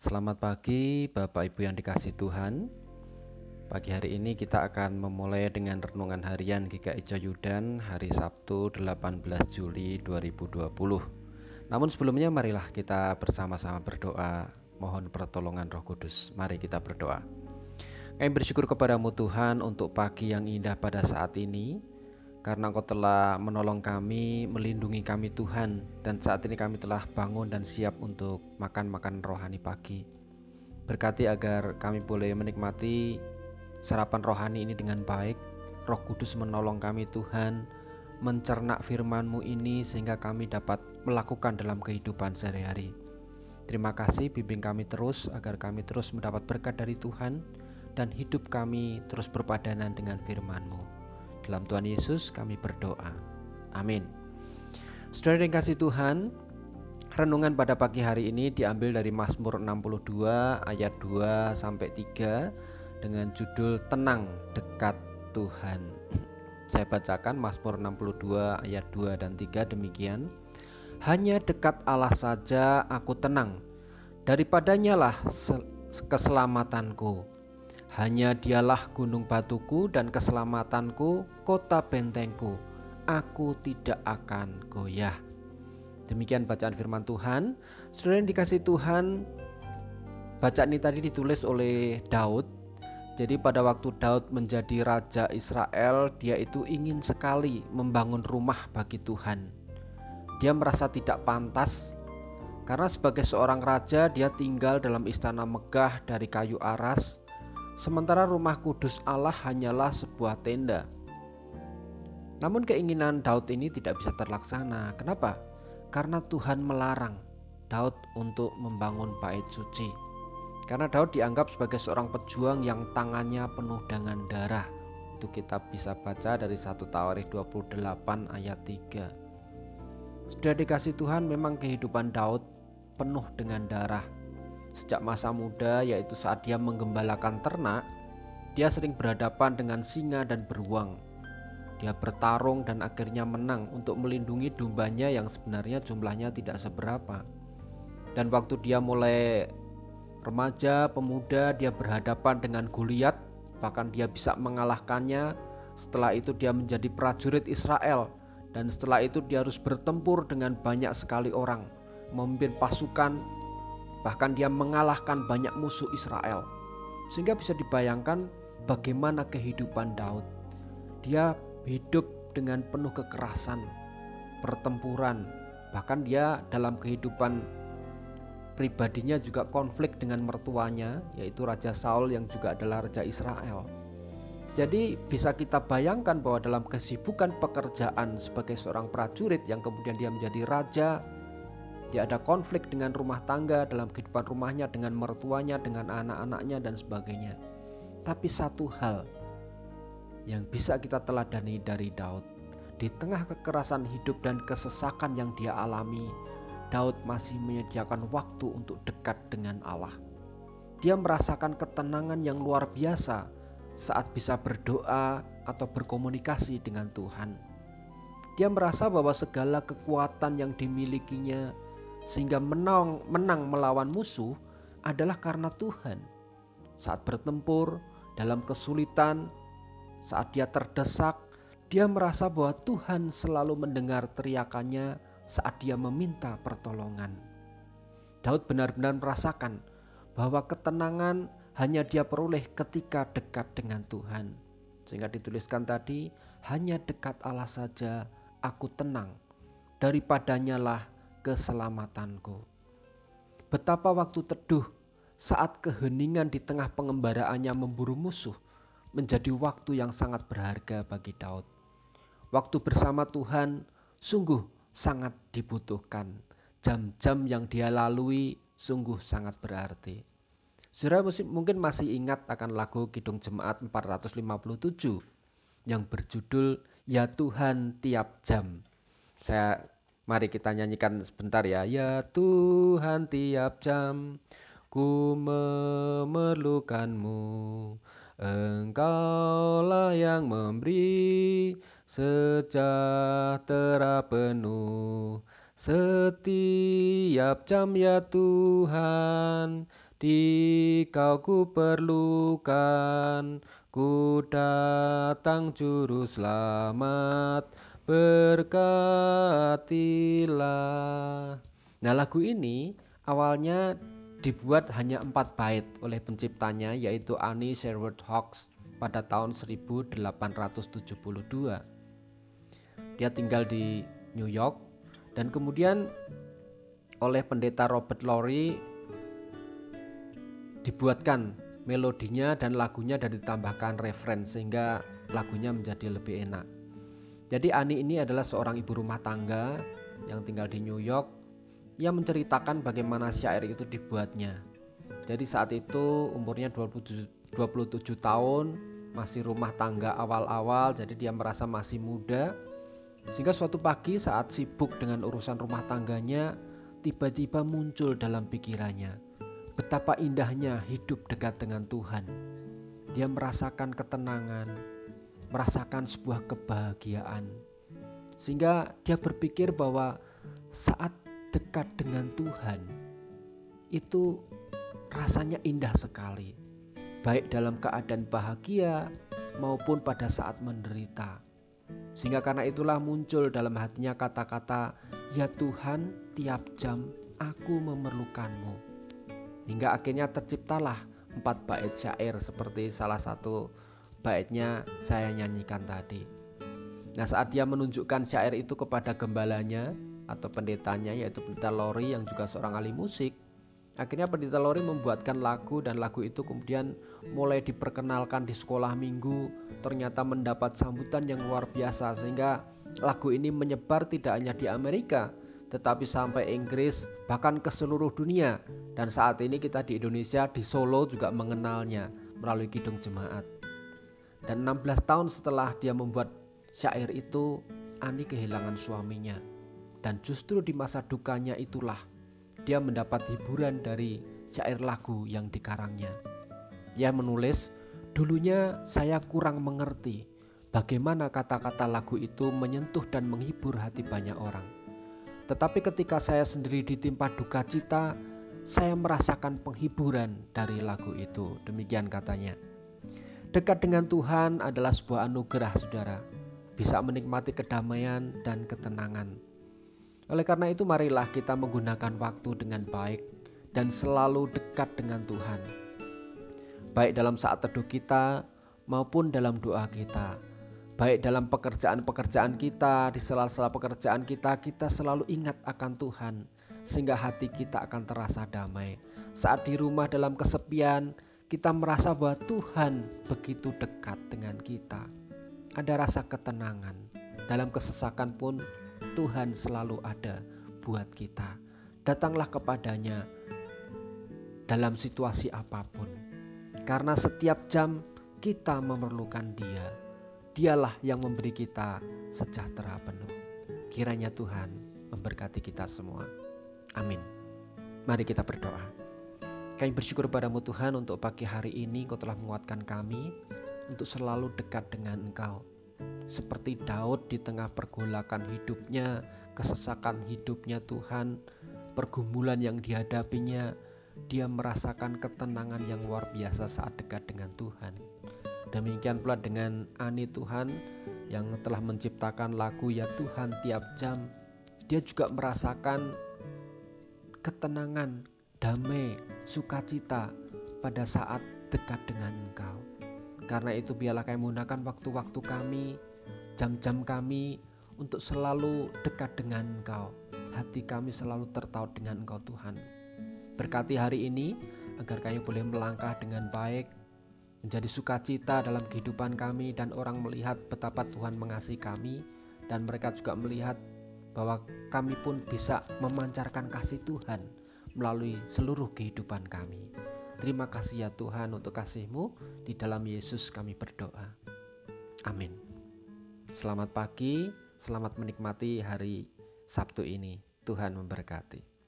Selamat pagi Bapak Ibu yang dikasih Tuhan. Pagi hari ini kita akan memulai dengan renungan harian GKI Coyudan hari Sabtu 18 Juli 2020 Namun sebelumnya marilah kita bersama-sama berdoa. Mohon pertolongan roh kudus. Mari kita berdoa. Kami bersyukur kepadamu Tuhan untuk pagi yang indah pada saat ini karena Engkau telah menolong kami, melindungi kami Tuhan, dan saat ini kami telah bangun dan siap untuk makan-makan rohani pagi. Berkati agar kami boleh menikmati sarapan rohani ini dengan baik. Roh Kudus menolong kami Tuhan, mencernak firman-Mu ini sehingga kami dapat melakukan dalam kehidupan sehari-hari. Terima kasih bimbing kami terus agar kami terus mendapat berkat dari Tuhan dan hidup kami terus berpadanan dengan firman-Mu. Dalam Tuhan Yesus kami berdoa. Amin. Saudara yang kasih Tuhan, renungan pada pagi hari ini diambil dari Mazmur 62 ayat 2 sampai 3 dengan judul Tenang Dekat Tuhan. Saya bacakan Mazmur 62 ayat 2 dan 3 demikian. Hanya dekat Allah saja aku tenang. Daripadanya lah keselamatanku. Hanya dialah gunung batuku dan keselamatanku, kota bentengku. Aku tidak akan goyah. Demikian bacaan firman Tuhan. Saudara yang dikasih Tuhan, bacaan ini tadi ditulis oleh Daud. Jadi pada waktu Daud menjadi raja Israel, dia itu ingin sekali membangun rumah bagi Tuhan. Dia merasa tidak pantas karena sebagai seorang raja dia tinggal dalam istana megah dari kayu aras sementara rumah kudus Allah hanyalah sebuah tenda. Namun keinginan Daud ini tidak bisa terlaksana. Kenapa? Karena Tuhan melarang Daud untuk membangun bait suci. Karena Daud dianggap sebagai seorang pejuang yang tangannya penuh dengan darah. Itu kita bisa baca dari 1 Tawarikh 28 ayat 3. Sudah dikasih Tuhan memang kehidupan Daud penuh dengan darah Sejak masa muda, yaitu saat dia menggembalakan ternak, dia sering berhadapan dengan singa dan beruang. Dia bertarung dan akhirnya menang untuk melindungi dombanya yang sebenarnya jumlahnya tidak seberapa. Dan waktu dia mulai remaja, pemuda, dia berhadapan dengan Goliat, bahkan dia bisa mengalahkannya. Setelah itu dia menjadi prajurit Israel dan setelah itu dia harus bertempur dengan banyak sekali orang, memimpin pasukan Bahkan dia mengalahkan banyak musuh Israel. Sehingga bisa dibayangkan bagaimana kehidupan Daud. Dia hidup dengan penuh kekerasan, pertempuran, bahkan dia dalam kehidupan pribadinya juga konflik dengan mertuanya, yaitu Raja Saul yang juga adalah Raja Israel. Jadi bisa kita bayangkan bahwa dalam kesibukan pekerjaan sebagai seorang prajurit yang kemudian dia menjadi raja, dia ada konflik dengan rumah tangga dalam kehidupan rumahnya, dengan mertuanya, dengan anak-anaknya, dan sebagainya. Tapi satu hal yang bisa kita teladani dari Daud, di tengah kekerasan hidup dan kesesakan yang dia alami, Daud masih menyediakan waktu untuk dekat dengan Allah. Dia merasakan ketenangan yang luar biasa saat bisa berdoa atau berkomunikasi dengan Tuhan. Dia merasa bahwa segala kekuatan yang dimilikinya sehingga menang, menang melawan musuh adalah karena Tuhan. Saat bertempur dalam kesulitan, saat dia terdesak, dia merasa bahwa Tuhan selalu mendengar teriakannya saat dia meminta pertolongan. Daud benar-benar merasakan bahwa ketenangan hanya dia peroleh ketika dekat dengan Tuhan. Sehingga dituliskan tadi, hanya dekat Allah saja aku tenang. Daripadanya lah keselamatanku. Betapa waktu teduh saat keheningan di tengah pengembaraannya memburu musuh menjadi waktu yang sangat berharga bagi Daud. Waktu bersama Tuhan sungguh sangat dibutuhkan. Jam-jam yang dia lalui sungguh sangat berarti. Saudara mungkin masih ingat akan lagu Kidung Jemaat 457 yang berjudul Ya Tuhan Tiap Jam. Saya Mari kita nyanyikan sebentar ya. Ya Tuhan tiap jam ku memerlukanmu. Engkaulah yang memberi sejahtera penuh. Setiap jam ya Tuhan di kau ku perlukan Ku datang juru selamat berkatilah Nah lagu ini awalnya dibuat hanya empat bait oleh penciptanya yaitu Annie Sherwood Hawks pada tahun 1872. Dia tinggal di New York dan kemudian oleh pendeta Robert Lowry dibuatkan melodinya dan lagunya dan ditambahkan referen sehingga lagunya menjadi lebih enak. Jadi Ani ini adalah seorang ibu rumah tangga yang tinggal di New York yang menceritakan bagaimana syair itu dibuatnya. Jadi saat itu umurnya 27, 27 tahun, masih rumah tangga awal-awal, jadi dia merasa masih muda. Sehingga suatu pagi saat sibuk dengan urusan rumah tangganya, tiba-tiba muncul dalam pikirannya betapa indahnya hidup dekat dengan Tuhan. Dia merasakan ketenangan, merasakan sebuah kebahagiaan. Sehingga dia berpikir bahwa saat dekat dengan Tuhan itu rasanya indah sekali, baik dalam keadaan bahagia maupun pada saat menderita. Sehingga karena itulah muncul dalam hatinya kata-kata, "Ya Tuhan, tiap jam aku memerlukanmu." Hingga akhirnya terciptalah empat bait syair seperti salah satu baitnya saya nyanyikan tadi. Nah saat dia menunjukkan syair itu kepada gembalanya atau pendetanya yaitu pendeta Lori yang juga seorang ahli musik, Akhirnya pendeta Lori membuatkan lagu dan lagu itu kemudian mulai diperkenalkan di sekolah minggu. Ternyata mendapat sambutan yang luar biasa sehingga lagu ini menyebar tidak hanya di Amerika tetapi sampai Inggris bahkan ke seluruh dunia. Dan saat ini kita di Indonesia di Solo juga mengenalnya melalui Kidung Jemaat dan 16 tahun setelah dia membuat syair itu Ani kehilangan suaminya dan justru di masa dukanya itulah dia mendapat hiburan dari syair lagu yang dikarangnya. Ia menulis, "Dulunya saya kurang mengerti bagaimana kata-kata lagu itu menyentuh dan menghibur hati banyak orang. Tetapi ketika saya sendiri ditimpa duka cita, saya merasakan penghiburan dari lagu itu." Demikian katanya. Dekat dengan Tuhan adalah sebuah anugerah, saudara. Bisa menikmati kedamaian dan ketenangan oleh karena itu, marilah kita menggunakan waktu dengan baik dan selalu dekat dengan Tuhan, baik dalam saat teduh kita maupun dalam doa kita. Baik dalam pekerjaan-pekerjaan kita, di sela-sela pekerjaan kita, kita selalu ingat akan Tuhan, sehingga hati kita akan terasa damai. Saat di rumah dalam kesepian, kita merasa bahwa Tuhan begitu dekat dengan kita. Ada rasa ketenangan. Dalam kesesakan pun Tuhan selalu ada buat kita. Datanglah kepadanya dalam situasi apa pun, karena setiap jam kita memerlukan Dia. Dialah yang memberi kita sejahtera penuh. Kiranya Tuhan memberkati kita semua. Amin. Mari kita berdoa. Kami bersyukur padamu Tuhan untuk pagi hari ini Kau telah menguatkan kami untuk selalu dekat dengan Engkau seperti Daud di tengah pergolakan hidupnya, kesesakan hidupnya Tuhan, pergumulan yang dihadapinya, dia merasakan ketenangan yang luar biasa saat dekat dengan Tuhan. Demikian pula dengan Ani Tuhan yang telah menciptakan lagu Ya Tuhan tiap jam. Dia juga merasakan ketenangan, damai, sukacita pada saat dekat dengan Engkau. Karena itu biarlah kami menggunakan waktu-waktu kami, jam-jam kami untuk selalu dekat dengan Engkau. Hati kami selalu tertaut dengan Engkau Tuhan. Berkati hari ini agar kami boleh melangkah dengan baik, menjadi sukacita dalam kehidupan kami dan orang melihat betapa Tuhan mengasihi kami dan mereka juga melihat bahwa kami pun bisa memancarkan kasih Tuhan melalui seluruh kehidupan kami. Terima kasih ya Tuhan untuk kasih-Mu. Di dalam Yesus kami berdoa. Amin. Selamat pagi, selamat menikmati hari Sabtu ini. Tuhan memberkati.